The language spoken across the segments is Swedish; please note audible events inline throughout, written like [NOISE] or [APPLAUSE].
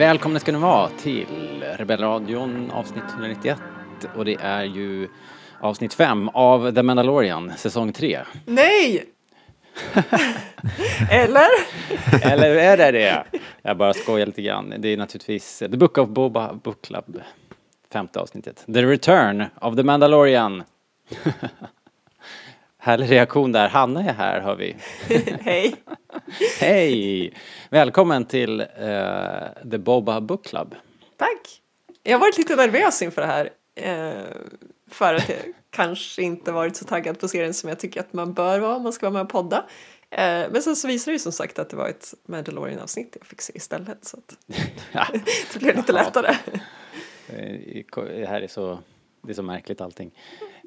Välkomna ska ni vara till Rebellradion avsnitt 191 och det är ju avsnitt 5 av The Mandalorian säsong 3. Nej! [LAUGHS] Eller? Eller är det det? Jag bara skojar lite grann. Det är naturligtvis The Book of Boba Book Club, femte avsnittet. The Return of the Mandalorian. [LAUGHS] Härlig reaktion där. Hanna är här hör vi. [LAUGHS] Hej! Hej! Välkommen till uh, The Boba Book Club. Tack! Jag har varit lite nervös inför det här. Eh, för att jag [LAUGHS] kanske inte varit så taggad på serien som jag tycker att man bör vara om man ska vara med och podda. Eh, men sen så visade det ju som sagt att det var ett Mandalorian-avsnitt jag fick se istället. Så att [LAUGHS] det blev lite lättare. Det här är så, det är så märkligt allting. Eh,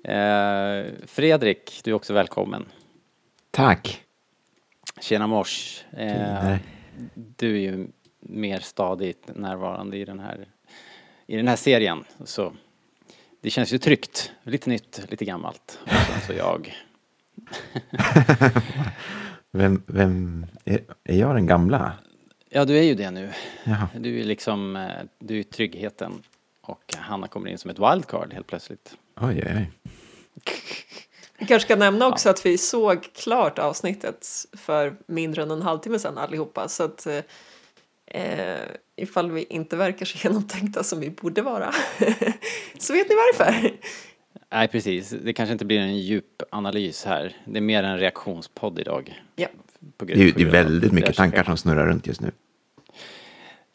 Fredrik, du är också välkommen. Tack. Tjena mors. Eh, du är ju mer stadigt närvarande i den här, i den här serien. Så det känns ju tryggt. Lite nytt, lite gammalt. Och sen så jag. [LAUGHS] vem, vem är, är jag den gamla? Ja, du är ju det nu. Jaha. Du är liksom, eh, du är tryggheten. Och Hanna kommer in som ett wildcard helt plötsligt. Oj, oj, oj. Vi kanske ska nämna också att vi såg klart avsnittet för mindre än en halvtimme sedan allihopa. Så att eh, ifall vi inte verkar så [LAUGHS] genomtänkta som vi borde vara [LAUGHS] så vet ni varför. Nej, precis. Det kanske inte blir en djup analys här. Det är mer en reaktionspodd idag. Ja. På Det är, det är väldigt mycket tankar som snurrar runt just nu.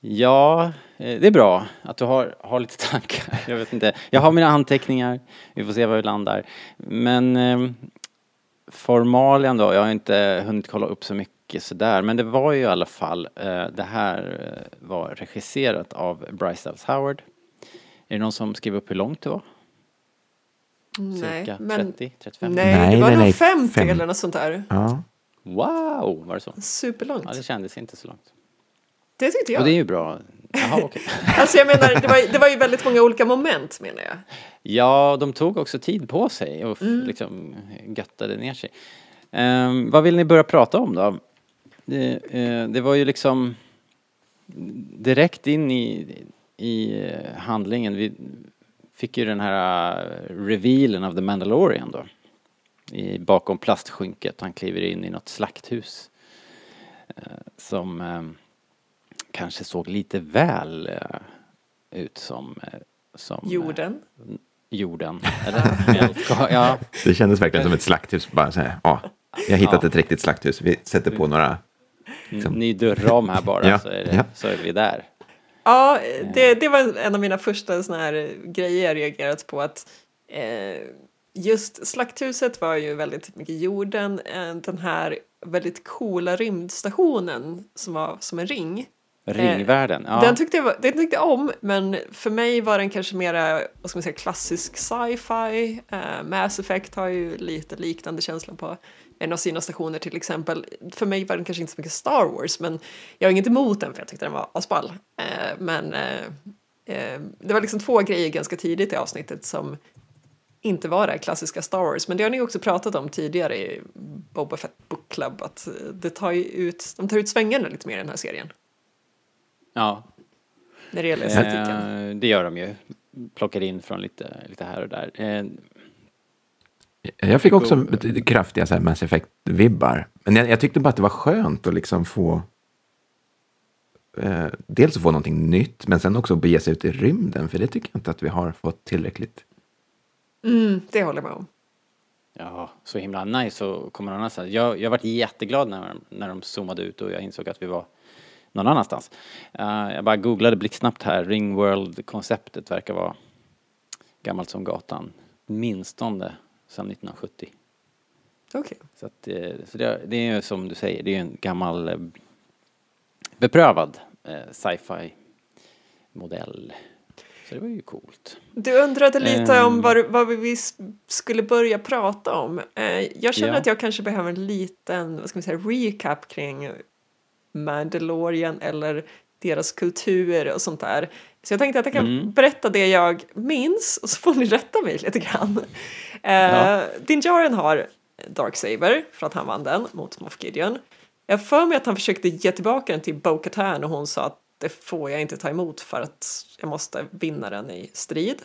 Ja, det är bra att du har, har lite tankar. [LAUGHS] Jag vet inte. Jag har mina anteckningar. Vi får se var vi landar. Men eh, formalian då, jag har inte hunnit kolla upp så mycket sådär. Men det var ju i alla fall, eh, det här eh, var regisserat av Bryce Dallas Howard. Är det någon som skrev upp hur långt det var? Nej, Cirka men 30, 35? nej, Nej, det var nej, nog nej, 50 fem. eller något sånt där. Ja. Wow, var det så? Superlångt. Ja, det kändes inte så långt. Det tyckte jag. Och det är ju bra. Jaha, okej. [LAUGHS] Alltså jag menar, det var, det var ju väldigt många olika moment menar jag. Ja, de tog också tid på sig och Mm. liksom göttade ner sig. Ehm, vad vill ni börja prata om då? Det, eh, det var ju liksom direkt in i, i eh, handlingen. Vi fick ju den här eh, revealen av The Mandalorian då. I, bakom plastskynket. Han kliver in i något slakthus. eh, som eh, kanske såg lite väl eh, ut som, eh, som eh, Jorden. jorden. [LAUGHS] Eller. Ja, Det kändes verkligen som ett slakthus. Bara så här, ja, jag har hittat Ja. ett riktigt slakthus. Vi sätter på några... Liksom. ny dörram här bara [LAUGHS] Ja, så, är det, ja. så är vi där. Ja, det, det var en av mina första såna här grejer jag reagerat på att eh, just slakthuset var ju väldigt mycket jorden. Den här väldigt coola rymdstationen som var som en ring. Ringvärlden. Ja. Den tyckte jag, var- den tyckte jag om, men för mig var den kanske mera vad ska man säga, klassisk sci-fi. Eh, Mass Effect har ju lite liknande känsla på en av sina stationer till exempel. För mig var den kanske inte så mycket Star Wars, men jag har inget emot den för jag tyckte den var asball. Eh, men eh, eh, det var liksom två grejer ganska tidigt i avsnittet som inte var det klassiska Star Wars. Men det har ni också pratat om tidigare i Boba Fett Book Club, att eh, det tar ut, de tar ut svängarna lite mer i den här serien. Ja. När det gäller estetiken. Eh, det gör de ju. Plockar in från lite, lite här och där. Eh, Jag fick också bet- kraftiga så här Mass Effect-vibbar. Men jag, jag tyckte bara att det var skönt att liksom få... Eh, dels att få någonting nytt, men sen också bege sig ut i rymden. För det tycker jag inte att vi har fått tillräckligt. Mm, det håller jag med om. ja, så himla nice att komma någon annanstans. Jag, jag varit jätteglad när, när de zoomade ut och jag insåg att vi var någon annanstans. Eh, jag bara googlade blixtsnabbt här. Ringworld-konceptet verkar vara gammalt som gatan. Minstone sedan 1970. Okej. Så, att, eh, så det, det är ju som du säger, det är en gammal eh, beprövad sci-fi modell. Så det var ju coolt. Du undrade lite Ehm. om vad, vad vi skulle börja prata om. Jag känner Ja. att jag kanske behöver en liten vad ska man säga, recap kring Mandalorian eller deras kultur och sånt där. Så jag tänkte att jag kan Mm. berätta det jag minns och så får ni rätta mig lite grann. Eh, Ja. Din Jaren har Darksaber för att han vann den mot Moff Gideon. Jag har för mig att han försökte ge tillbaka den till Bo-Katan och hon sa att det får jag inte ta emot för att jag måste vinna den i strid.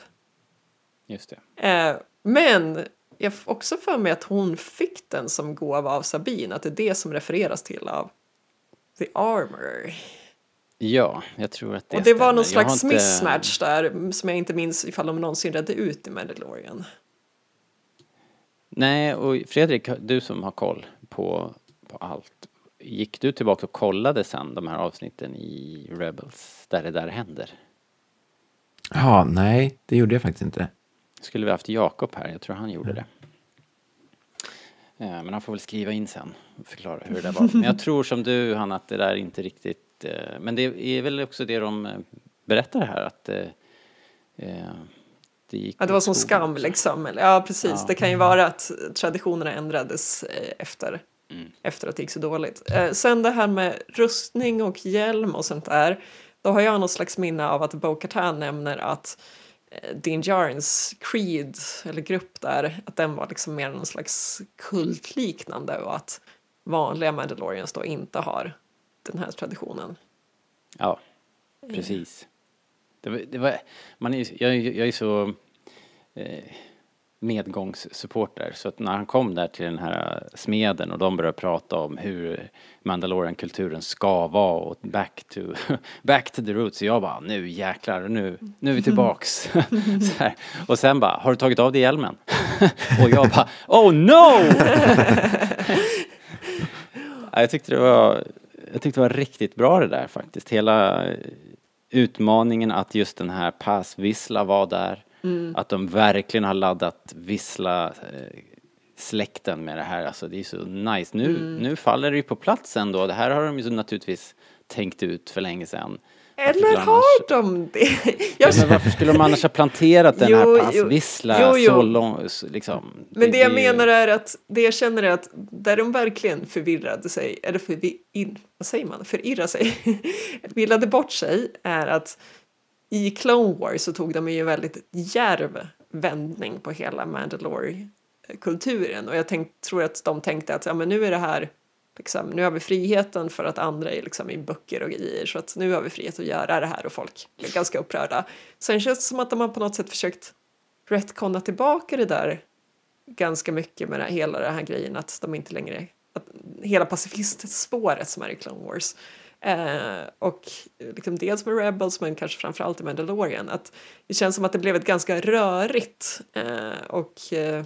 Just det. Eh, men jag får också för mig att hon fick den som gåva av Sabine, att det är det som refereras till av The Armor. Ja, jag tror att det och det var stämmer. någon Jag har slags inte- mismatch där som jag inte minns ifall de någonsin redde ut i Mandalorian. Nej, och Fredrik, du som har koll på, på allt. Gick du tillbaka och kollade sen de här avsnitten i Rebels där det där händer? Ja, nej, det gjorde jag faktiskt inte. Skulle vi haft Jakob här, jag tror han gjorde det. Eh, Men han får väl skriva in sen och förklara hur det där var. Men jag tror som du, han att det där inte riktigt... eh, Men det är väl också det de eh, berättar här att det gick Ja, det var som skam liksom. Ja, precis. Ja. Det kan ju vara att traditionerna ändrades efter, Mm. efter att det gick så dåligt. Sen det här med rustning och hjälm och sånt där. Då har jag något slags minne av att Bo-Katan nämner att Eh, Dean Jarns creed, eller grupp där, att den var liksom mer någon slags kultliknande och att vanliga Mandalorians då inte har den här traditionen. Ja, precis. Det var, det var, man är, jag, jag är så eh, medgångssupporter så att när han kom där till den här smeden och de började prata om hur Mandalorian-kulturen ska vara och back to, [LAUGHS] back to the roots. Så jag bara, nu jäklar, nu, nu är vi tillbaks. [LAUGHS] så här. Och sen bara, har du tagit av dig hjälmen? [LAUGHS] och jag bara, oh no! Jag tyckte det var, jag tyckte det var riktigt bra det där faktiskt. Hela utmaningen att just den här Pass Vissla var där. Att de verkligen har laddat Vissla eh, släkten med det här. Alltså det är så nice. Nu, nu faller det ju på plats ändå. Det här har de ju naturligtvis tänkt ut för länge sedan. Eller skulle har de det? Ja, [LAUGHS] Jag, men varför skulle de annars ha planterat den Jo, här jo. Pass Vissla Jo, jo. så långt? Liksom. Men det jag är ju- menar är att det jag känner är att där de verkligen förvirrade sig, eller förvi, in, vad säger man, förirra sig, [LAUGHS] villade bort sig är att i Clone Wars så tog de ju en väldigt djärv vändning på hela Mandalore-kulturen och jag tänk, tror att de tänkte att ja, men nu är det här Liksom, nu har vi friheten för att andra är liksom i böcker och grejer så att nu har vi frihet att göra det här och folk blev ganska upprörda. Sen känns det som att de har på något sätt försökt retconna tillbaka det där ganska mycket med det, hela den här grejen att de inte längre, att hela pacifistspåret som är i Clone Wars. Eh, och liksom dels med Rebels men kanske framförallt i Mandalorian att det känns som att det blev ett ganska rörigt eh, och eh,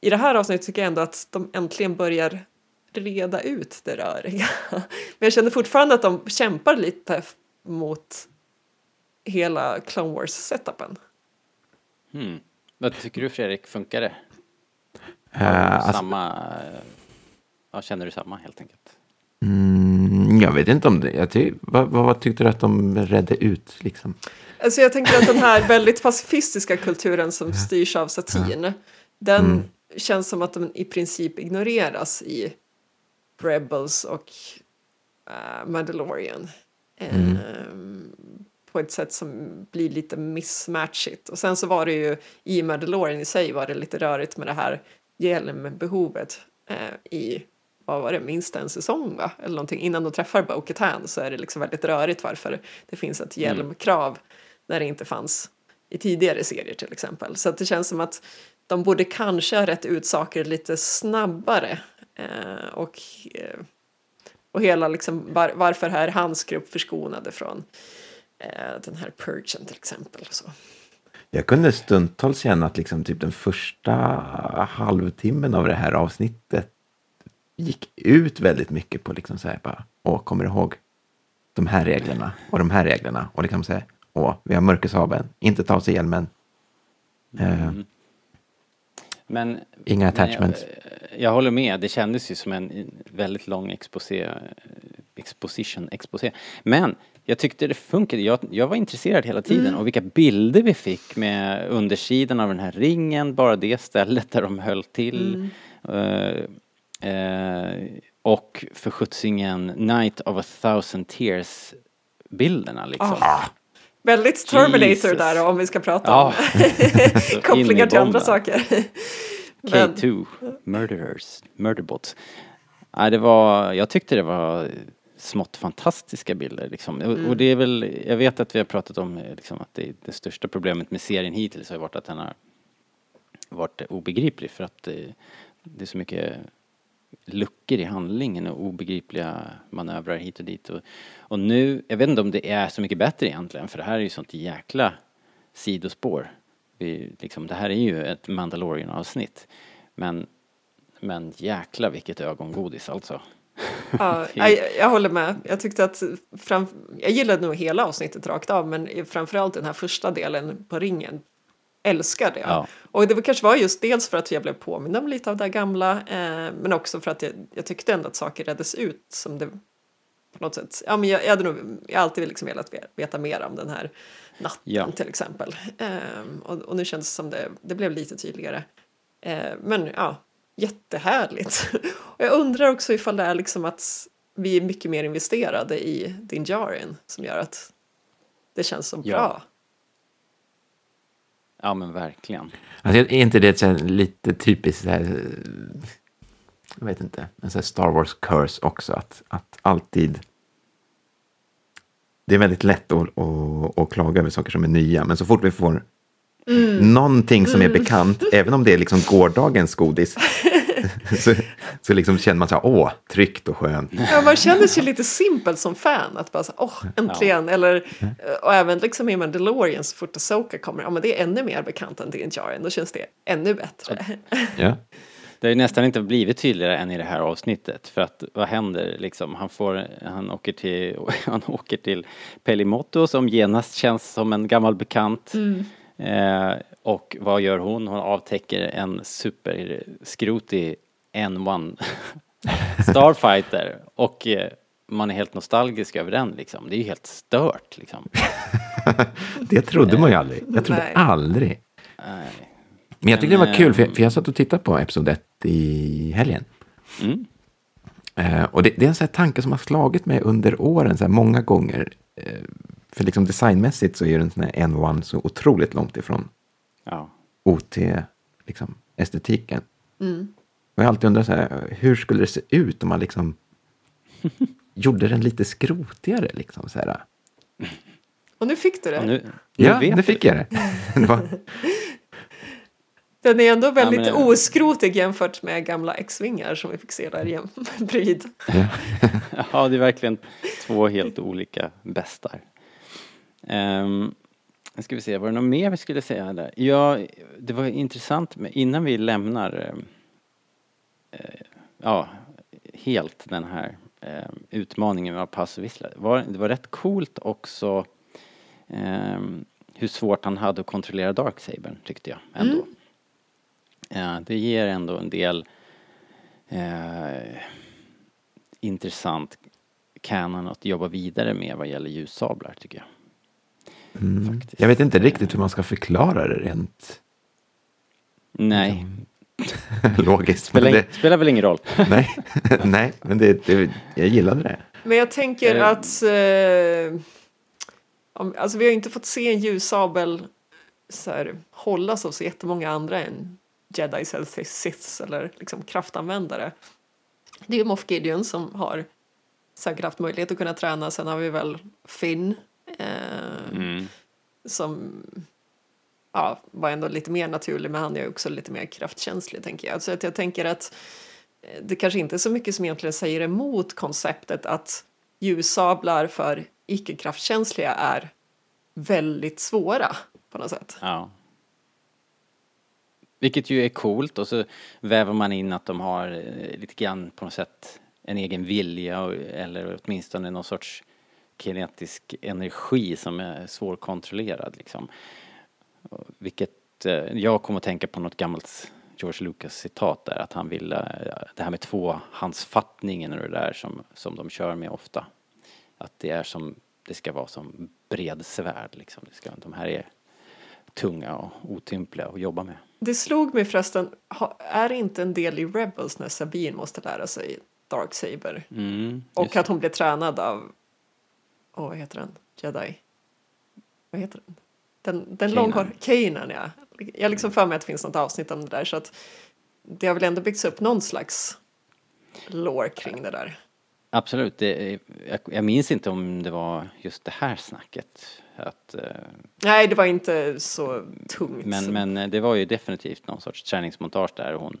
i det här avsnittet tycker jag ändå att de äntligen börjar reda ut det röriga. [LAUGHS] Men jag känner fortfarande att de kämpar lite mot hela Clone Wars-setupen. Hmm. Vad tycker du Fredrik, funkar det? Eh, alltså, samma, eh, ja, känner du samma helt enkelt? Mm, jag vet inte om det. Jag ty, vad, vad, tyckte du att de redde ut liksom? Alltså jag tänker att den här [LAUGHS] väldigt pacifistiska kulturen som styrs av satin, den Mm. känns som att den i princip ignoreras i Rebels och uh, Mandalorian. Ehm, på ett sätt som blir lite mismatchigt. Och sen så var det ju i Mandalorian i sig var det lite rörigt med det här hjälmbehovet eh, i vad var det, minst en säsong va? Eller någonting innan de träffar Bo-Katan så är det liksom väldigt rörigt varför det finns ett hjälmkrav när det inte fanns i tidigare serier till exempel. Så det känns som att de borde kanske ha rätt ut saker lite snabbare. Eh, och, eh, och hela liksom var, varför är hans grupp förskonade från eh, den här purgen till exempel. Så. Jag kunde stundtals känna att liksom typ den första halvtimmen av det här avsnittet gick ut väldigt mycket på liksom så här bara, åh, kommer du ihåg de här reglerna och de här reglerna? Och liksom så här, åh, vi har mörkersabeln, inte ta av sig hjälmen, eh, Men, inga men attachments. Jag, jag håller med, det kändes ju som en väldigt lång exposé, exposition, exposé. Men jag tyckte det funkade, jag, jag var intresserad hela tiden. Och vilka bilder vi fick med undersidan av den här ringen, bara det stället där de höll till. Eh, eh, och för sjuttsingen Night of a thousand tears bilderna liksom. Ah, Väldigt Terminator Jesus. där om vi ska prata Ja. om [LAUGHS] kopplingar till andra saker. Men- K2, Murderers, Murderbots. Nej, det var, jag tyckte det var smått fantastiska bilder liksom. Och, och det är väl, jag vet att vi har pratat om eh, liksom, att det, det största problemet med serien hittills har varit att den har varit obegriplig för att det, det är så mycket luckor i handlingen och obegripliga manövrar hit och dit. Och, och nu, jag vet inte om det är så mycket bättre egentligen för det här är ju sånt jäkla sidospår. Vi, liksom, det här är ju ett Mandalorian-avsnitt. Men, men jäkla vilket ögongodis alltså. Ja, [LAUGHS] jag, jag håller med. Jag tyckte att fram, jag gillade nog hela avsnittet rakt av men framförallt den här första delen på ringen älskade jag. Ja. Och det kanske var just dels för att jag blev påmind om lite av det gamla eh, men också för att jag, jag tyckte ändå att saker reddes ut som det på något sätt. Ja, men jag, jag hade nog jag alltid liksom velat ve- veta mer om den här natten Ja. till exempel. Eh, och, och nu känns det som det, det blev lite tydligare. Eh, men ja, jättehärligt. [LAUGHS] och jag undrar också ifall det är liksom att vi är mycket mer investerade i Din Djarin som gör att det känns så Ja. bra. Ja men verkligen. Alltså, är inte det här, lite typiskt så här, jag vet inte, en så här Star Wars curse också, att, att alltid det är väldigt lätt att, att, att klaga över saker som är nya, men så fort vi får någonting som är bekant, även om det är liksom gårdagens godis, [LAUGHS] [LAUGHS] så, så liksom känner man så här, åh, tryggt och skönt. Ja, man känner sig lite simpel som fan. Att bara så, åh, äntligen. Eller, och även liksom i Mandalorian så fort Asoka kommer, ja men det är ännu mer bekant än Din Djarin. Då känns det ännu bättre. [LAUGHS] Ja. Det har ju nästan inte blivit tydligare än i det här avsnittet. För att vad händer liksom? Han får, han åker till, [LAUGHS] han åker till Pelimoto som genast känns som en gammal bekant. Eh, och vad gör hon? Hon avtäcker en superskrotig N1 [LAUGHS] Starfighter. Och eh, man är helt nostalgisk över den liksom. Det är ju helt stört liksom. [LAUGHS] Det trodde man ju aldrig. Jag trodde Nej. aldrig. Nej. Men jag tyckte det var kul, för jag, för jag satt och tittade på episod 1 i helgen. Mm. Eh, och det, det är en sån här tanke som har slagit mig under åren så här många gånger. Eh, för liksom designmässigt så är ju den här N1 så otroligt långt ifrån Ja. OT-estetiken. Liksom, estetiken. Och jag har alltid undrat så här, hur skulle det se ut om man liksom [LAUGHS] gjorde den lite skrotigare? Liksom, så här. Och nu fick du det. Nu, nu Ja, nu fick jag det. [LAUGHS] det var, [LAUGHS] Den är ändå väldigt men- oskrotig jämfört med gamla X-vingar som vi fick se där jäm- bredvid. Ja, det är verkligen två helt olika bästar. Um, ska vi se, var det något mer vi skulle säga där? Ja, det var intressant med, innan vi lämnar ehm, eh, ja, helt den här eh, utmaningen med pass och vissla. Var, det var rätt coolt också ehm, hur svårt han hade att kontrollera Darksabern tyckte jag ändå. Ja, det ger ändå en del eh, intressant canon att jobba vidare med vad gäller ljussablar tycker jag. Faktiskt. jag vet inte riktigt hur man ska förklara det rent Nej, [LAUGHS] logiskt. Men spelar, det, spelar väl ingen roll. [LAUGHS] nej, [LAUGHS] nej, men det, det, jag gillade det. Men jag tänker Eh. att eh, om, alltså vi har inte fått se en ljussabel så här, hållas av så jättemånga andra än jedis eller siths eller liksom kraftanvändare. Det är ju Moff Gideon som har säkert haft möjlighet att kunna träna. Sen har vi väl Finn eh, Mm. som ja, var ändå lite mer naturlig men han är också lite mer kraftkänslig tänker jag. Så att jag tänker att eh, det kanske inte är så mycket som egentligen säger emot konceptet att ljussablar för icke-kraftkänsliga är väldigt svåra på något sätt. Ja. Vilket ju är coolt och så väver man in att de har eh, lite grann på något sätt en egen vilja eller åtminstone någon sorts kinetisk energi som är svårkontrollerad liksom. Vilket eh, jag kommer att tänka på något gammalt George Lucas citat där att han ville eh, det här med tvåhandsfattningen och det där som, som de kör med ofta. Att det är som, det ska vara som bredsvärd liksom. Det ska, de här är tunga och otympliga att jobba med. Det slog mig förresten, är det inte en del i Rebels när Sabine måste lära sig Darksaber? Mm, Och att hon blir tränad av, åh vad heter den, Jedi? Vad heter den? Den, den Kanan. långhår, Kanan ja. Jag liksom för mig att det finns något avsnitt om det där så att det har väl ändå byggts upp någon slags lore kring det där. Absolut, det, jag, jag minns inte om det var just det här snacket. Att, eh, Nej, det var inte så tungt. men, men eh, det var ju definitivt någon sorts träningsmontage där och hon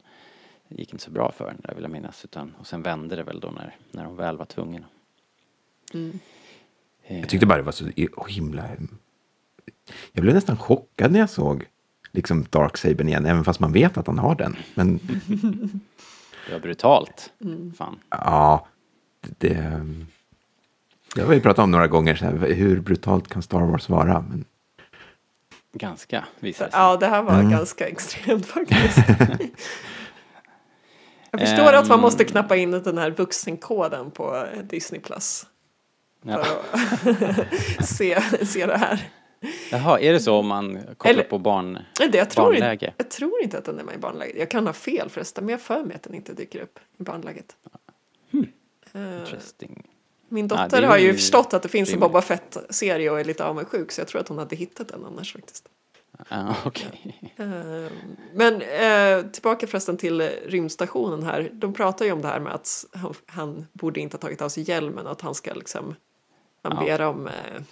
gick inte så bra för henne, vill jag minnas. Utan, och sen vände det väl då när, när hon väl var tvungen. Eh, Jag tyckte bara det var så himla... Jag blev nästan chockad när jag såg liksom Darksabern igen, även fast man vet att han har den. Men [LAUGHS] Det var brutalt. Fan. ja, det... Det har vi pratat om några gånger, så här, hur brutalt kan Star Wars vara? Men Ganska, visar det sig. Ja, det här var Mm. ganska extremt [LAUGHS] faktiskt. Jag förstår att man måste knappa in den här vuxenkoden på Disney Plus. För Ja. att [LAUGHS] se, se det här. Jaha, är det så om man kopplar Eller- på barn? Det, jag, tror inte, Barnläge. jag tror inte att den är med i barnläget. Jag kan ha fel förresten, men jag för mig att den inte dyker upp i barnläget. Eh, Interesting. min Ja, dotter är har ju förstått att det finns en rimligt. Boba Fett-serie och är lite avundsjuk så jag tror att hon hade hittat den annars faktiskt. Ja, okej. Eh, Men eh, tillbaka förresten till rymdstationen här. De pratar ju om det här med att han, han borde inte ha tagit av sig hjälmen och att han ska liksom han Ja. ber om eh,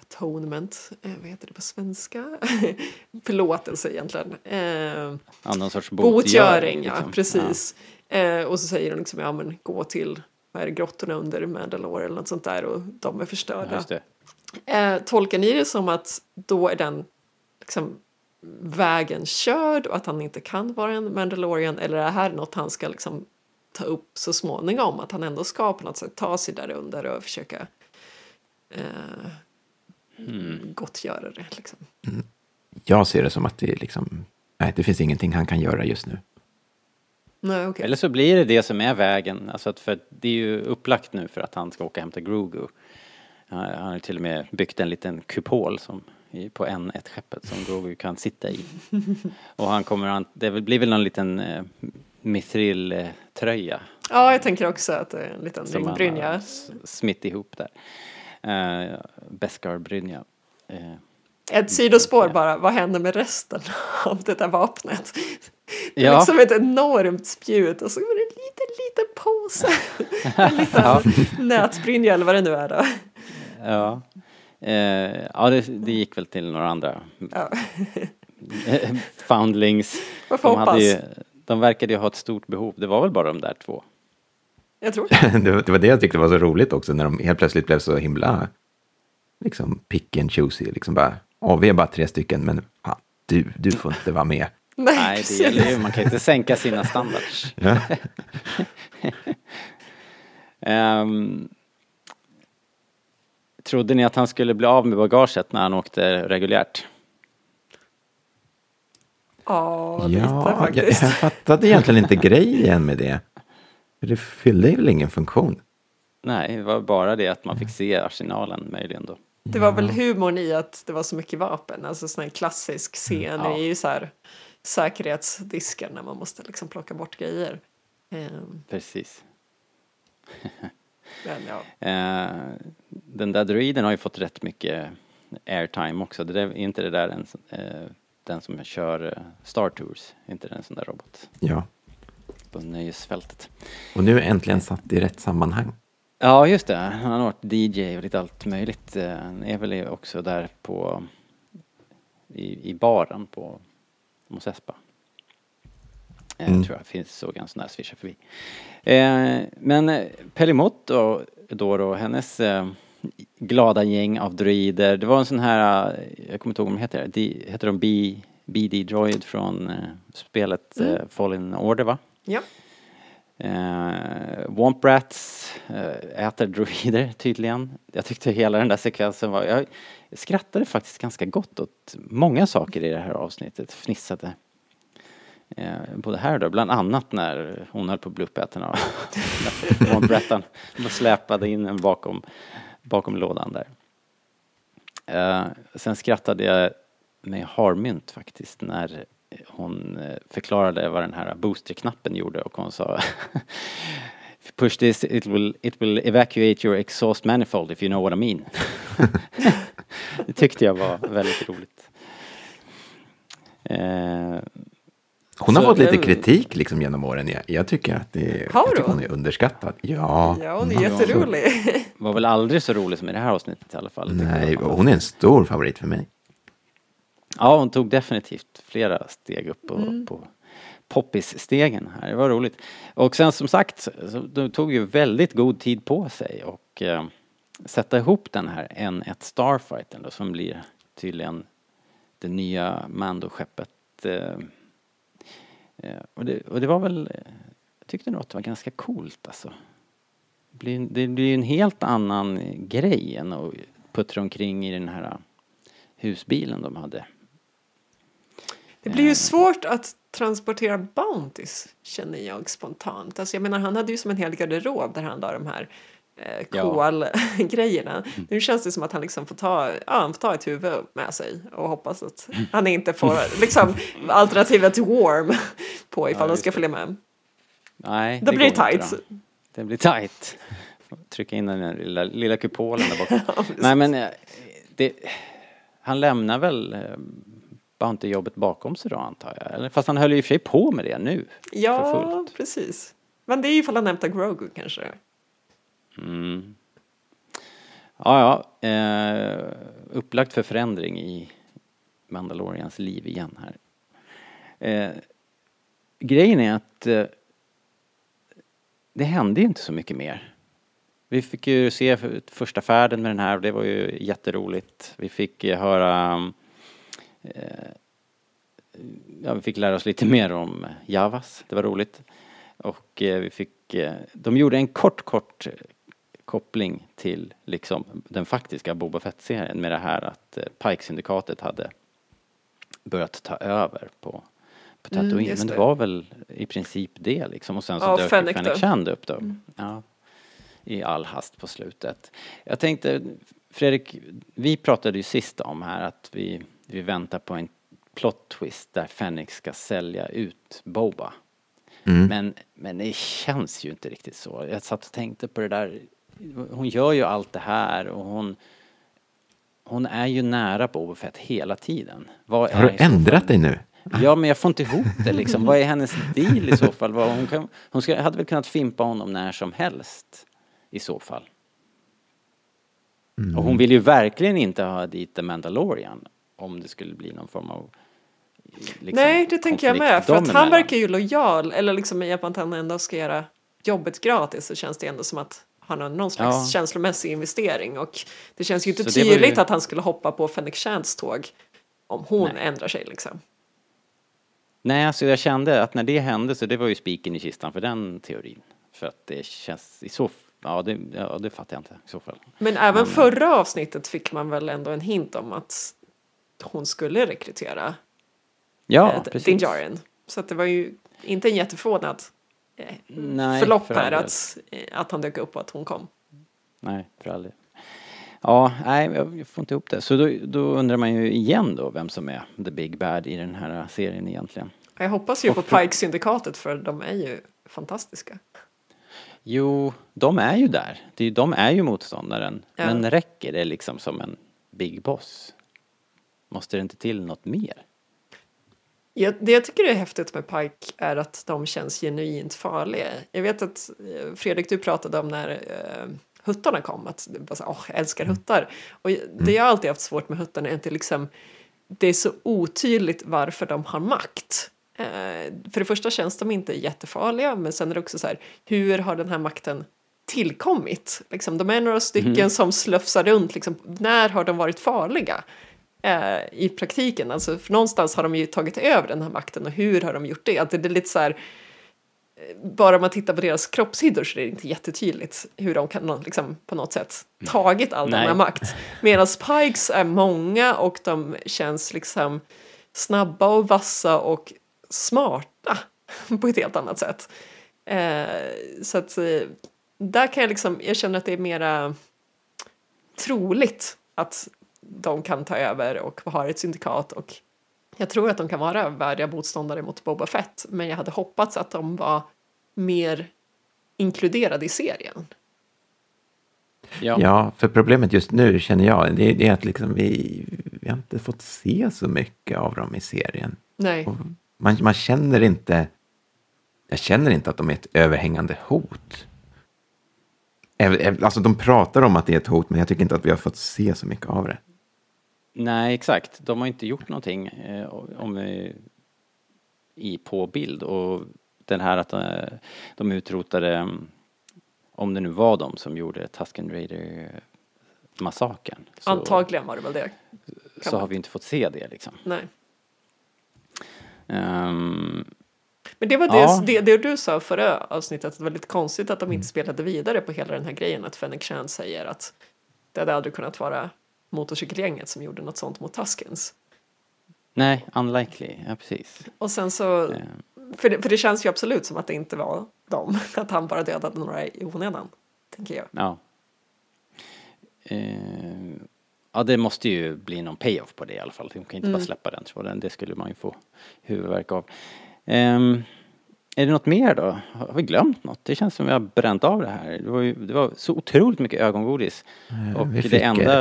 atonement, eh, vad heter det på svenska? [LAUGHS] Förlåtelse egentligen. Eh, Ja, någon sorts botgöring, ja liksom. precis. Eh, och så säger de liksom, ja men gå till vad är det, grottorna under Mandalore eller något sånt där och de är Ja, förstörda. Eh, tolkar ni det som att då är den liksom, vägen körd och att han inte kan vara en Mandalorian eller är det här något han ska liksom, ta upp så småningom? Att han ändå ska på något sätt ta sig där under och försöka eh, gottgöra det. Liksom. jag ser det som att det är liksom... Nej, det finns ingenting han kan göra just nu. Nej, okej. Eller så blir det det som är vägen. Alltså att för det är ju upplagt nu för att han ska åka och hämta Grogu. Han har ju till och med byggt en liten kupol som på N1-skeppet som Grogu kan sitta i. [LAUGHS] Och han kommer, det blir väl någon liten eh, mithril-tröja Ja, jag tänker också att det är en liten som han har smitt ihop där. Uh, Beskar-brynja. Eh, Ett sidospår bara, vad händer med resten [LAUGHS] av det där vapnet? Det är Ja. liksom ett enormt spjut och så är det en liten, liten påse. [LAUGHS] En liten nätbrynja eller vad det nu är då. Ja, eh, ja det, det gick väl till några andra Ja. [LAUGHS] foundlings. De, hade ju, de verkade ju ha ett stort behov. Det var väl bara de där två. Jag tror [LAUGHS] det. det, var, det jag tyckte var så roligt också, när de helt plötsligt blev så himla liksom pick and choosy. Liksom bara, vi är bara tre stycken, men fan, du, du får inte vara med. [LAUGHS] Nej, Nej, det gäller ju. Man kan inte sänka sina standards. [LAUGHS] Ja. Ehm, trodde ni att han skulle bli av med bagaget när han åkte reguljärt? Ja, lite Ja, jag, faktiskt. jag fattade egentligen inte grejen med det. För Det fyllde väl ingen funktion. Nej, det var bara det att man fick se arsenalen möjligen då. Det var väl humorn i att det var så mycket vapen. Alltså sån här klassisk scen Ja. i så här säkerhetsdisken när man måste liksom plocka bort grejer. Ehm, Precis. [LAUGHS] men ja. Eh, den där droiden har ju fått rätt mycket airtime också. Det där, är inte det där en, eh, den som kör eh, Star Tours? Är inte det en sån där robot Ja. På nöjesfältet? Och nu är äntligen satt i rätt sammanhang. Ja, just det. Han har varit DJ och lite allt möjligt. Han är väl också där på i, i baren på Mos Espa. Eh, Mm. tror jag finns, såg en sån där swisha förbi. Eh, men eh, Pelimot då, då, då hennes eh, glada gäng av droider. Det var en sån här, jag kommer inte ihåg vad de heter. De, heter de B, BD Droid från eh, spelet eh, Fallen Order va? Ja. Eh, Womp Rats eh, äter droider tydligen. Jag tyckte hela den där sekvensen var... Jag skrattade faktiskt ganska gott åt många saker i det här avsnittet. Fnissade. Eh, både här och då, bland annat när hon höll på att bli uppäten av [LAUGHS] Womp Rattan. De släpade in en bakom, bakom lådan där. Eh, sen skrattade jag med harmynt faktiskt när hon eh, förklarade vad den här boosterknappen gjorde och hon sa [LAUGHS] push this it will, it will evacuate your exhaust manifold if you know what I mean. [LAUGHS] det tyckte jag var väldigt roligt. Eh, Hon har fått lite kritik liksom genom åren. Jag, jag tycker att det, Har jag tycker hon? är underskattad. Ja. Ja, hon är jätterolig. Var väl aldrig så rolig som i det här avsnittet i alla fall. Nej, hon är en stor favorit för mig. Ja, hon tog definitivt flera steg upp på, Mm. på poppis-stegen här. Det var roligt. Och sen som sagt, de tog ju väldigt god tid på sig och eh, sätta ihop den här N1 Starfighter då, som blir tydligen det nya Mando-skeppet. Eh, eh, och, det, och det var väl, eh, jag tyckte nog att det var ganska coolt alltså. Det blir, det blir ju en helt annan grej än att puttra omkring i den här husbilen de hade. Det blir ju svårt att transportera Bounties, känner jag spontant. Alltså jag menar, han hade ju som en hel garderob där han la de här eh, Ja. kol-grejerna. Nu känns det som att han liksom får ta, ja, han får ta ett huvud med sig och hoppas att han inte får liksom, [LAUGHS] alternativet warm på ifall Ja, just ska det. följa med. Nej, Då blir det går inte tight. då. Det blir tight. Trycka in den där lilla, lilla kupolen där [LAUGHS] bakom. Nej men, eh, det, han lämnar väl eh, Bounty-jobbet bakom sig då antar jag? Eller, fast han höll ju i och för sig på med det nu. Ja, precis. Men det är ju ifall han hämtar Grogu kanske. Mm. Ja, ja. Eh, upplagt för förändring i Mandalorians liv igen här. Eh, grejen är att eh, det hände ju inte så mycket mer. Vi fick ju se första färden med den här och det var ju jätteroligt. Vi fick höra eh, ja, vi fick lära oss lite mer om Javas, det var roligt. Och eh, vi fick, eh, de gjorde en kort, kort eh, koppling till liksom den faktiska Boba Fett-serien med det här att eh, Pike-syndikatet hade börjat ta över på, på Mm, Tatooine. just Men det det. var väl i princip det liksom och sen så Ja, dök Fennec Fennec. Shand upp då. Ja, I all hast på slutet. Jag tänkte, Fredrik, vi pratade ju sist om här att vi, vi väntar på en plot twist där Fennec ska sälja ut Boba. Mm. Men, men det känns ju inte riktigt så. Jag satt och tänkte på det där. Hon gör ju allt det här och hon hon är ju nära Boba Fett hela tiden. Vad Har du så fall- ändrat dig nu? Ja, men jag får inte ihop det liksom. Vad är hennes deal i så fall? Hon kan, hon ska, hade väl kunnat fimpa honom när som helst i så fall. Och hon vill ju verkligen inte ha dit The Mandalorian om det skulle bli någon form av liksom, Nej, det tänker jag med. För att han verkar ju lojal, eller liksom i att han ändå ska göra jobbet gratis så känns det ändå som att han har någon slags Ja. känslomässig investering och det känns ju inte Så var ju- tydligt att han skulle hoppa på Fennec Shands tåg om hon Nej. ändrar sig liksom. Nej, alltså jag kände att när det hände så det var ju spiken i kistan för den teorin. För att det känns i så ja det, ja, det fattar jag inte i så fall. Men även förra avsnittet fick man väl ändå en hint om att hon skulle rekrytera Ja, eh. Din Djarin. Så det var ju inte en jätteförvånad eh, Nej, förlopp för här all del. att, eh, att han dök upp och att hon kom. Nej, för aldrig. Ja, nej, jag får inte ihop det. Så då, då undrar man ju igen då vem som är the big bad i den här serien egentligen. Jag hoppas ju på Och- Pike-syndikatet för de är ju fantastiska. Jo, de är ju där. De är ju motståndaren. Ja. Men räcker det liksom som en big boss? Måste det inte till något mer? Jag, det jag tycker är häftigt med Pike är att de känns genuint farliga. Jag vet att eh, Fredrik, du pratade om när eh, huttarna kom, att du bara så, åh, jag älskar huttar. Och det jag alltid haft svårt med huttarna är att det liksom, det är så otydligt varför de har makt. Eh, för det första känns de inte jättefarliga, men sen är det också så här, hur har den här makten tillkommit? Liksom, de är några stycken som slöfsar runt, liksom, när har de varit farliga? Eh, i praktiken. Alltså, för någonstans har de ju tagit över den här makten och hur har de gjort det? Att det är lite så här, eh, bara man tittar på deras kroppshyddor så är det inte jättetydligt hur de kan liksom, på något sätt tagit all den Nej. här makt. Medan Pikes är många och de känns liksom snabba och vassa och smarta [LAUGHS] på ett helt annat sätt. Eh, så att eh, där kan jag liksom, jag känner att det är mera troligt att de kan ta över och har ett syndikat och jag tror att de kan vara värdiga motståndare mot Boba Fett men jag hade hoppats att de var mer inkluderade i serien. Ja. Ja, för problemet just nu känner jag, det, det är att liksom vi, vi har inte fått se så mycket av dem i serien. Nej, Och Man, man känner inte, jag känner inte att de är ett överhängande hot. Alltså de pratar om att det är ett hot, men jag tycker inte att vi har fått se så mycket av det. Nej, exakt. De har inte gjort någonting eh, om, eh, i, på bild. Och den här att eh, de utrotade, mm, om det nu var de som gjorde Tusken Raider-massakern. Så, Antagligen var det väl det. så man- har vi inte fått se det liksom. Nej. Ehm, Men det var det, Ja. det, det du sa förra avsnittet, att det var lite konstigt att de inte spelade vidare på hela den här grejen, att Fennec Chan säger att det hade aldrig kunnat vara motorcykelgänget som gjorde något sånt mot Tuskens. nej, unlikely. Ja, precis. Och sen så, Ehm, för det, för det känns ju absolut som att det inte var dem, [LAUGHS] att han bara dödade några i onödan, tänker jag. Ja. Eh, ja, det måste ju bli någon payoff på det i alla fall. De kan inte bara släppa den tråden. Det skulle man ju få huvudvärk av. Ehm, är det något mer då? Har vi glömt något? Det känns som vi har bränt av det här. Det var, ju, det var så otroligt mycket ögongodis. Och vi det enda,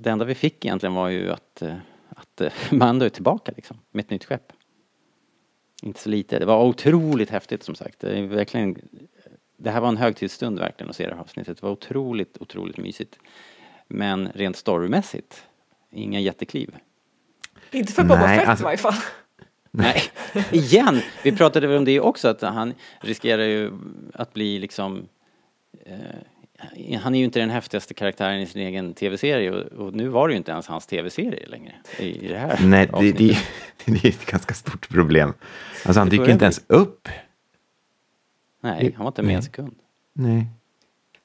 det enda vi fick egentligen var ju att, eh, att eh, [LAUGHS] Mando är tillbaka liksom, med ett nytt skepp. Inte så lite. Det var otroligt häftigt som sagt. Det, är verkligen, det här var en högtidsstund verkligen att se det här avsnittet. Det var otroligt, otroligt mysigt. Men rent storymässigt, inga jättekliv. Inte för Boba Fett alltså- i varje fall. Nej, igen! Vi pratade väl om det också, att han riskerar ju att bli liksom... Eh, han är ju inte den häftigaste karaktären i sin egen tv-serie och, och nu var det ju inte ens hans tv-serie längre i, i det här Nej, det, det, [LAUGHS] det är ett ganska stort problem. Alltså han dyker inte ens upp. Nej, han var inte med en sekund. Nej.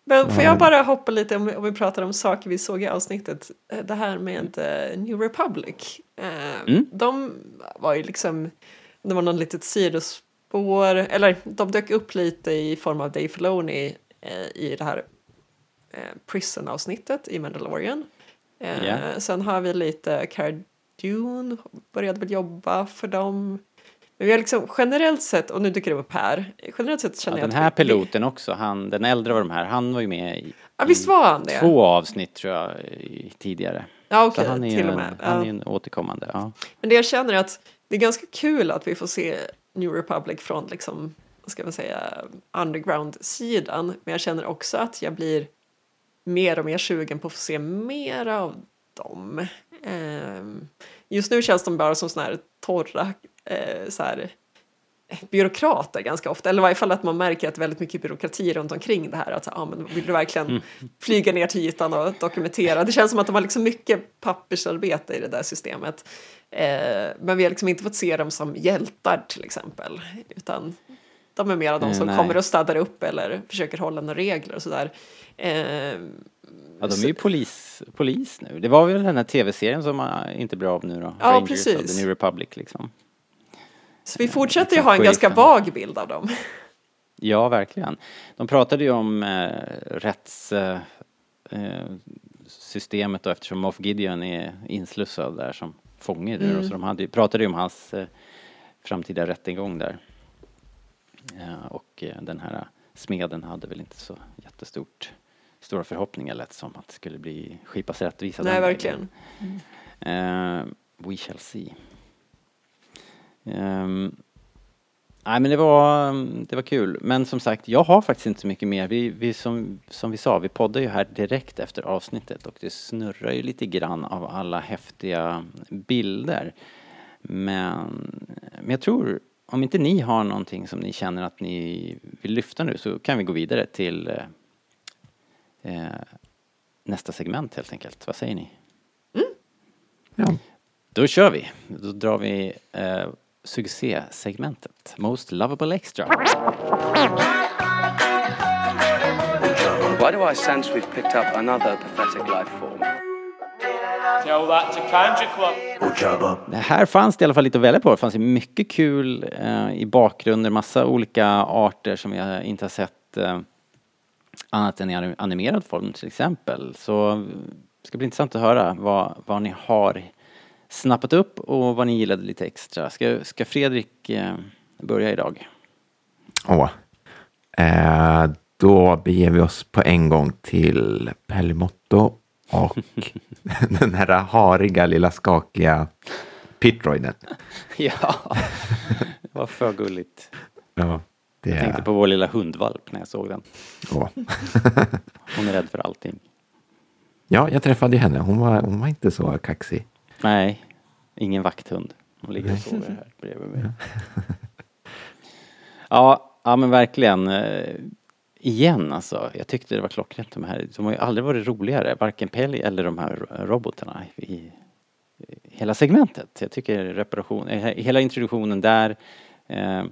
Men får jag bara hoppa lite om, om vi pratar om saker vi såg i avsnittet. Eh, Det här med eh, New Republic. Eh, Mm. De var ju liksom, det var någon litet sidospår, eller de dök upp lite i form av Dave Filoni eh, i det här eh, Prison-avsnittet i Mandalorian. Eh, Ja. Sen har vi lite Cara Dune, började väl jobba för dem. Men vi har liksom generellt sett, och nu dyker det upp här, generellt sett Ja, känner jag den här vi- piloten också, han, den äldre av de här, han var ju med i, Ja, visst var han det? två avsnitt tror jag tidigare. Ja, okej, han är ju till och med. han Ja. är ju en återkommande. Ja. Men det jag känner är att det är ganska kul att vi får se New Republic från liksom, vad ska man säga, underground-sidan. Men jag känner också att jag blir mer och mer sugen på att få se mer av dem. Ehm, just nu känns de bara som såna här torra eh, så här, byråkrater ganska ofta, eller i varje fall att man märker att det är väldigt mycket byråkrati runt omkring det här. Att, ah, men vill du verkligen flyga ner till ytan och dokumentera? Det känns som att de har liksom mycket pappersarbete i det där systemet. Eh, men vi har liksom inte fått se dem som hjältar till exempel, utan de är mera de Eh, som nej. kommer och städar upp eller försöker hålla några regler och sådär. Eh, Ja, de är ju polis, polis nu. Det var väl den här tv-serien som äh, inte blir av nu då? Ja, Rangers of precis. the New Republic liksom. Så vi fortsätter ju ha en ganska vag bild av dem. Ja, verkligen. De pratade ju om eh, rättssystemet eh, systemet då eftersom Moff Gideon är inslussad där som fånge då, så de hade, pratade ju om hans eh, framtida rättegång där. Ja, och eh, den här smeden hade väl inte så jättestort stora förhoppningar lät som att det skulle bli skipas rättvisa Nej, verkligen. Eh, we shall see. Ehm, nej men det var, det var kul. Men som sagt, jag har faktiskt inte så mycket mer. Vi, vi som, som vi sa, vi poddar ju här direkt efter avsnittet och det snurrar ju lite grann av alla häftiga bilder. Men, men jag tror, om inte ni har någonting som ni känner att ni vill lyfta nu så kan vi gå vidare till eh, eh, nästa segment helt enkelt. Vad säger ni? Ja. Då kör vi. Då drar vi eh, succésegmentet. Most lovable extra. Why do I sense we've picked up another pathetic life form? Tell that to Kanja Club. Det här fanns det i alla fall lite att välja på. Det fanns ju mycket kul eh, i bakgrunden. Massa olika arter som jag inte har sett eh, annat än i anim- animerad form till exempel. Så eh, det ska bli intressant att höra vad, vad ni har snappat upp och vad ni gillade lite extra. Ska, ska Fredrik eh, börja idag? Åh. Eh, då beger vi oss på en gång till Pellimotto och [LAUGHS] den här hariga lilla skakiga Pitroiden. [LAUGHS] Ja, det var för gulligt. Ja, det Jag tänkte på vår lilla hundvalp när jag såg den. Åh. Hon är rädd för allting. Ja, jag träffade henne. Hon var, hon var inte så kaxig. Nej, ingen vakthund. Hon ligger och sover här bredvid mig. [LAUGHS] Ja, ja men verkligen. eh, Igen alltså. Jag tyckte det var klockrent de här. De har ju aldrig varit roligare. Varken Pelli eller de här robotarna i, hela segmentet. Jag tycker reparation, eh, hela introduktionen där eh,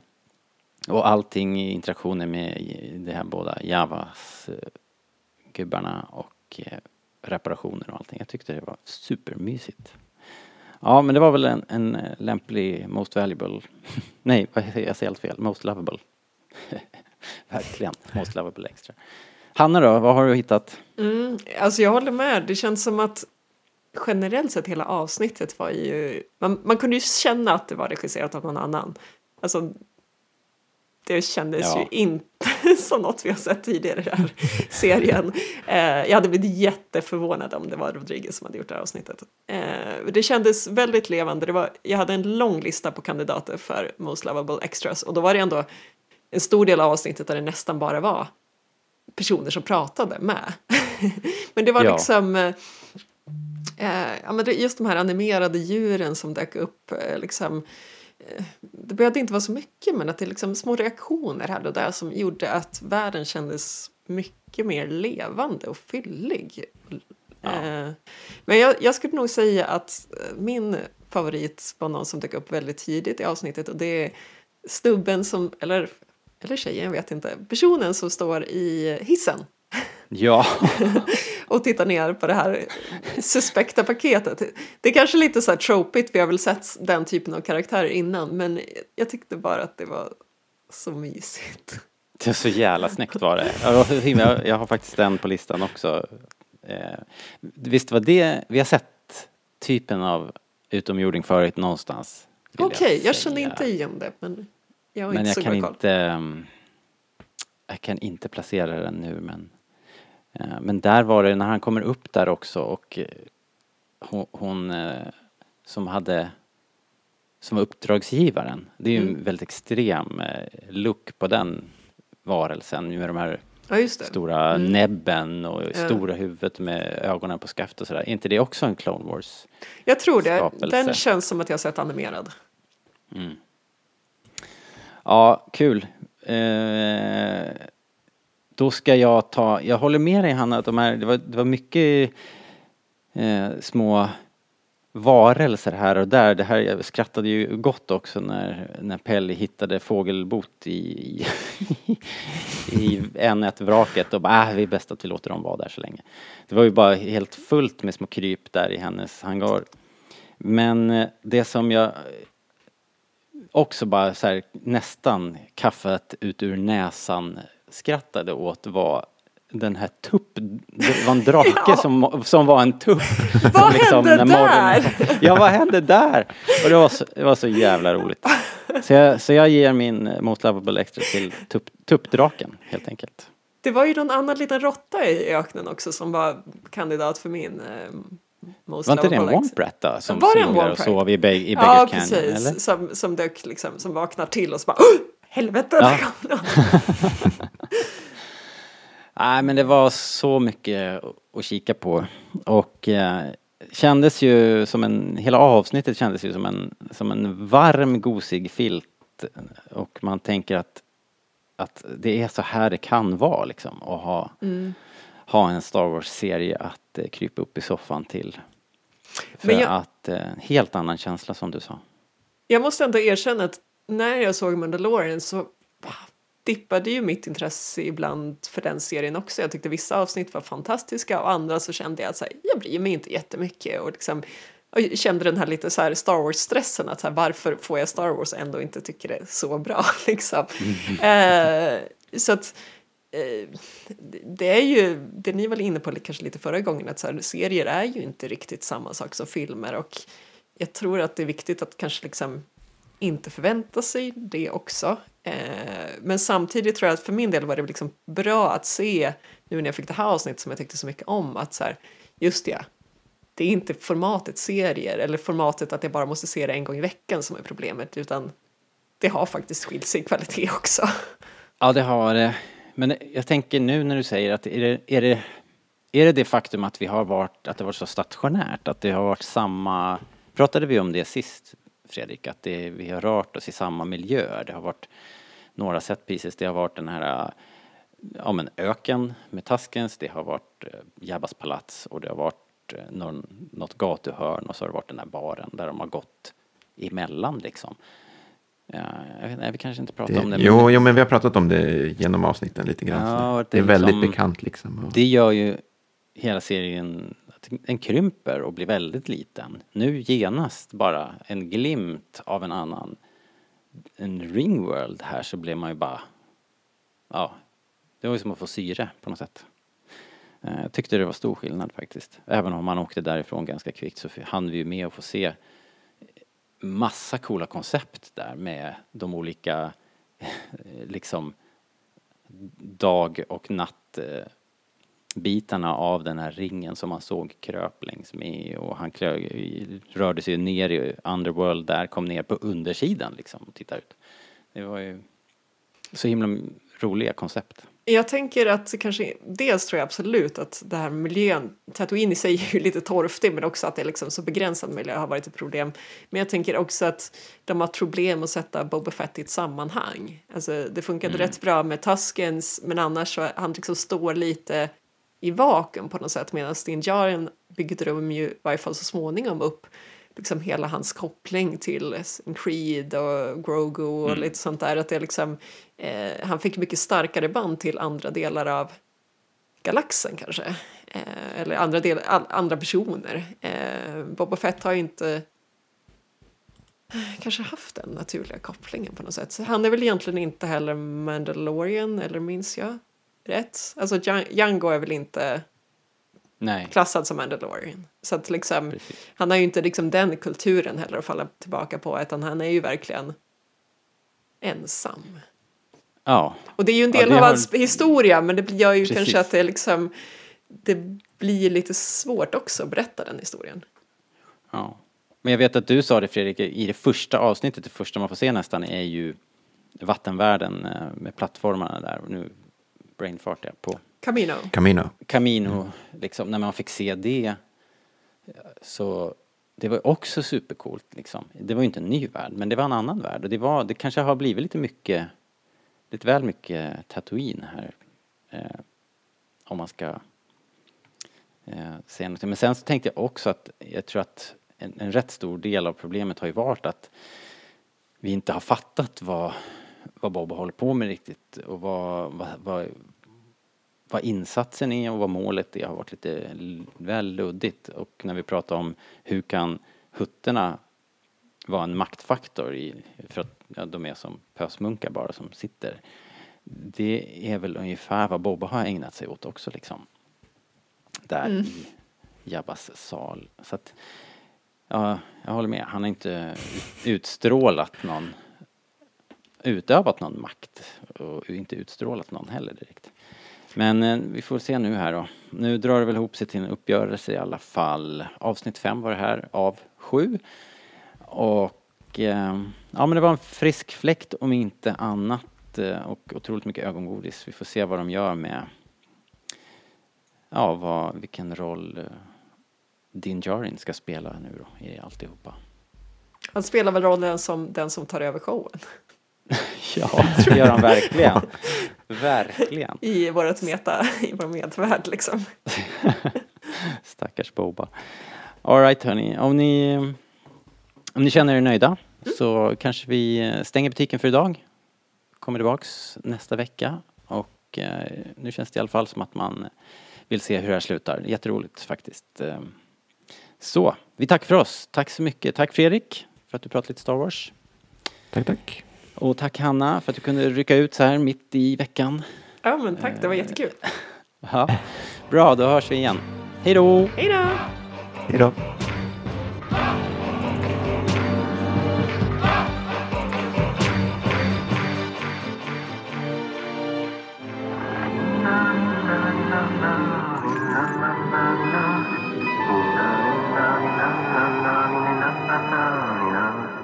och allting i interaktionen med de här båda Javas eh, gubbarna och eh, reparationer och allting. Jag tyckte det var supermysigt. Ja, men det var väl en, en eh, lämplig Most Valuable, [LAUGHS] nej, jag säger helt fel, Most Lovable. [LAUGHS] Verkligen, Most Lovable Extra. Hanna då, vad har du hittat? Mm, alltså jag håller med. Det känns som att generellt sett hela avsnittet var ju... Man, man kunde ju känna att det var regisserat av någon annan. Alltså, det kändes Ja. ju inte [LAUGHS] som något vi har sett tidigare i den här [LAUGHS] serien. Eh, jag hade blivit jätteförvånad om det var Rodriguez som hade gjort det här avsnittet. Eh, det kändes väldigt levande. Det var, jag hade en lång lista på kandidater för Most Lovable Extras och då var det ändå en stor del av avsnittet där det nästan bara var personer som pratade med. [LAUGHS] men det var Ja. liksom eh, eh, ja, men just de här animerade djuren som dök upp. Eh, liksom, det behövde inte vara så mycket men att det är liksom små reaktioner här och där som gjorde att världen kändes mycket mer levande och fyllig. Eh, men jag, jag skulle nog säga att eh, min favorit var någon som dök upp väldigt tidigt i avsnittet och det är snubben som, eller, eller tjejen, jag vet inte, personen som står i hissen. Ja, [LAUGHS] och tittar ner på det här suspekta paketet. Det är kanske lite så här tropigt, vi har väl sett den typen av karaktärer innan, men jag tyckte bara att det var så mysigt. det är så jävla snyggt var det. Jag, jag har faktiskt den på listan också. Eh, visst var det, vi har sett typen av utomjording förut någonstans. Okej, jag säga. känner inte igen det, men jag har Men inte jag så kan koll. inte, ehm, jag kan inte placera den nu men, men där var det när han kommer upp där också och eh, hon, hon eh, som hade, som var uppdragsgivaren, det är ju Mm. en väldigt extrem eh, look på den varelsen med de här Ja, stora Mm. näbben och Ja. stora huvudet med ögonen på skaft och sådär. Är inte det också en Clone Wars? Jag tror det. skapelse. Den känns som att jag sett animerad. Ja, kul. Eh, då ska jag ta, jag håller med dig Hanna att de här, det var, det var mycket eh, små varelser här och där. Det här, jag skrattade ju gott också när, när Pelli hittade fågelbot i, i, i N1-vraket och bara, ah, äh, det är bäst att vi låter dem vara där så länge. Det var ju bara helt fullt med små kryp där i hennes hangar. Men eh, det som jag också bara så här, nästan kaffet ut ur näsan skrattade åt var den här tupp, det var en drake [LAUGHS] Ja. som, som var en tupp. [LAUGHS] Vad Som hände där? [LAUGHS] Ja, vad hände där? Och det var så, det var så jävla roligt. Så jag, så jag ger min eh, Most Lovable Extra till tupp, tuppdraken, helt enkelt. Det var ju någon annan liten råtta i öknen också som var kandidat för min eh, Most Var inte det en Lovable Ex- Womp Rat då? Som, Var det en låg där Womp och sov i, Be- i Ja, Beggars Canyon, precis. eller? Som, som dök liksom, som vaknar till och så bara [GASPS] [GASPS] "Åh, helvete, Ja. där kom någon." Nej men det var så mycket att kika på och eh, kändes ju som en, hela avsnittet kändes ju som en, som en varm gosig filt och man tänker att, att det är så här det kan vara liksom att ha, Mm. ha en Star Wars-serie att eh, krypa upp i soffan till. För jag- att, eh, helt annan känsla som du sa. Jag måste ändå erkänna att när jag såg Mandalorian så dippade ju mitt intresse ibland för den serien också. Jag tyckte vissa avsnitt var fantastiska och andra så kände jag att så här, jag bryr mig inte jättemycket och liksom och jag kände den här lite så här Star Wars-stressen att så här, varför får jag Star Wars och ändå inte tycker det är så bra [LAUGHS] liksom. Eh, så att eh, det- det är ju, det ni var inne på kanske lite förra gången, att så här, serier är ju inte riktigt samma sak som filmer och jag tror att det är viktigt att kanske liksom inte förvänta sig det också. Eh, men samtidigt tror jag att för min del var det liksom bra att se nu när jag fick det här avsnittet som jag tyckte så mycket om att så här, just det, det är inte formatet serier eller formatet att jag bara måste se det en gång i veckan som är problemet utan det har faktiskt skilt sig i kvalitet också. Ja, det har det. Men jag tänker nu när du säger att är det, är det, är det det faktum att vi har varit, att det varit så stationärt, att det har varit samma, pratade vi om det sist Fredrik, att det, vi har rört oss i samma miljöer. Det har varit några set pieces, det har varit den här ja, men öken med Taskens, det har varit eh, Jabbas palats och det har varit eh, någon, något gatuhörn och så har det varit den här baren där de har gått emellan liksom. Ja, nej, vi kanske inte pratar om det. Jo, men... jo, men vi har pratat om det genom avsnitten lite grann. Ja, det, det, är liksom, väldigt bekant liksom. Och... Det gör ju hela serien, den krymper och blir väldigt liten. Nu genast bara en glimt av en annan, en ringworld här så blev man ju bara, ja, det var ju som att få syre på något sätt. Jag tyckte det var stor skillnad faktiskt. Även om man åkte därifrån ganska kvickt så hann vi ju med att få se massa coola koncept där med de olika [LAUGHS] liksom dag och natt eh, bitarna av den här ringen som man såg kröp längs med och han rörde sig ner i Underworld där, kom ner på undersidan liksom och tittade ut. Det var ju så himla roliga koncept. Jag tänker att kanske dels tror jag absolut att det här miljön, Tatooine i sig är ju lite torftig men också att det är liksom så begränsad miljö har varit ett problem. Men jag tänker också att de har problem att sätta Boba Fett i ett sammanhang. Alltså det funkade mm. rätt bra med Tuskens men annars så han liksom står lite i vakuum på något sätt medan Din Djarin byggde de ju i varje fall så småningom upp liksom hela hans koppling till Creed och Grogu och mm. lite sånt där. Att det liksom, eh, han fick mycket starkare band till andra delar av galaxen kanske. Eh, eller andra, del, all, andra personer. Eh, Boba Fett har ju inte kanske haft den naturliga kopplingen på något sätt. Så han är väl egentligen inte heller Mandalorian, eller minns jag rätt? Alltså Django är väl inte Nej. klassad som Mandalorian. Så att liksom, han har ju inte liksom den kulturen heller att falla tillbaka på utan han är ju verkligen ensam. Ja. Och det är ju en del ja, av har... hans historia men det gör ju Precis. kanske att det liksom det blir lite svårt också att berätta den historien. Ja. Men jag vet att du sa det Fredrik, i det första avsnittet, det första man får se nästan är ju vattenvärlden eh, med plattformarna där. Nu brainfart jag på Camino. Camino. Camino, liksom, när man fick se det så det var också supercoolt liksom. Det var ju inte en ny värld, men det var en annan värld och det var, det kanske har blivit lite mycket, lite väl mycket Tatooine här. Eh, om man ska eh, säga något. Men sen så tänkte jag också att jag tror att en, en rätt stor del av problemet har ju varit att vi inte har fattat vad, vad Bob håller på med riktigt och vad, vad, vad, vad insatsen är och vad målet är har varit lite väl luddigt. Och när vi pratar om hur kan hutterna vara en maktfaktor i, för att ja, de är som pösmunkar bara som sitter. Det är väl ungefär vad Bobba har ägnat sig åt också liksom. Där mm. i Jabbas sal. Så att, ja, jag håller med. Han har inte utstrålat någon, utövat någon makt och inte utstrålat någon heller direkt. Men eh, vi får se nu här då. Nu drar det väl ihop sig till en uppgörelse i alla fall. Avsnitt fem var det här av sju. Och eh, ja men det var en frisk fläkt om inte annat eh, och otroligt mycket ögongodis. Vi får se vad de gör med ja, vad, vilken roll eh, Din Jarin ska spela nu då i alltihopa. Han spelar väl rollen som den som tar över showen. [LAUGHS] ja, det gör han verkligen. [LAUGHS] Verkligen. I vårt meta, i vår medvärld liksom. [LAUGHS] Stackars Boba. Alright hörni, om ni, om ni känner er nöjda mm. så kanske vi stänger butiken för idag. Kommer tillbaks nästa vecka och eh, nu känns det i alla fall som att man vill se hur det här slutar. Jätteroligt faktiskt. Eh, så, vi tackar för oss. Tack så mycket. Tack Fredrik för att du pratade lite Star Wars. Tack, tack. Och tack Hanna för att du kunde rycka ut så här mitt i veckan. Ja, men tack. Det var jättekul. [LAUGHS] Ja. Bra, då hörs vi igen. Hej då! Hej då! Hej då!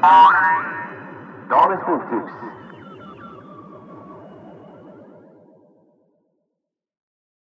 Oh, Dorothy Hughes.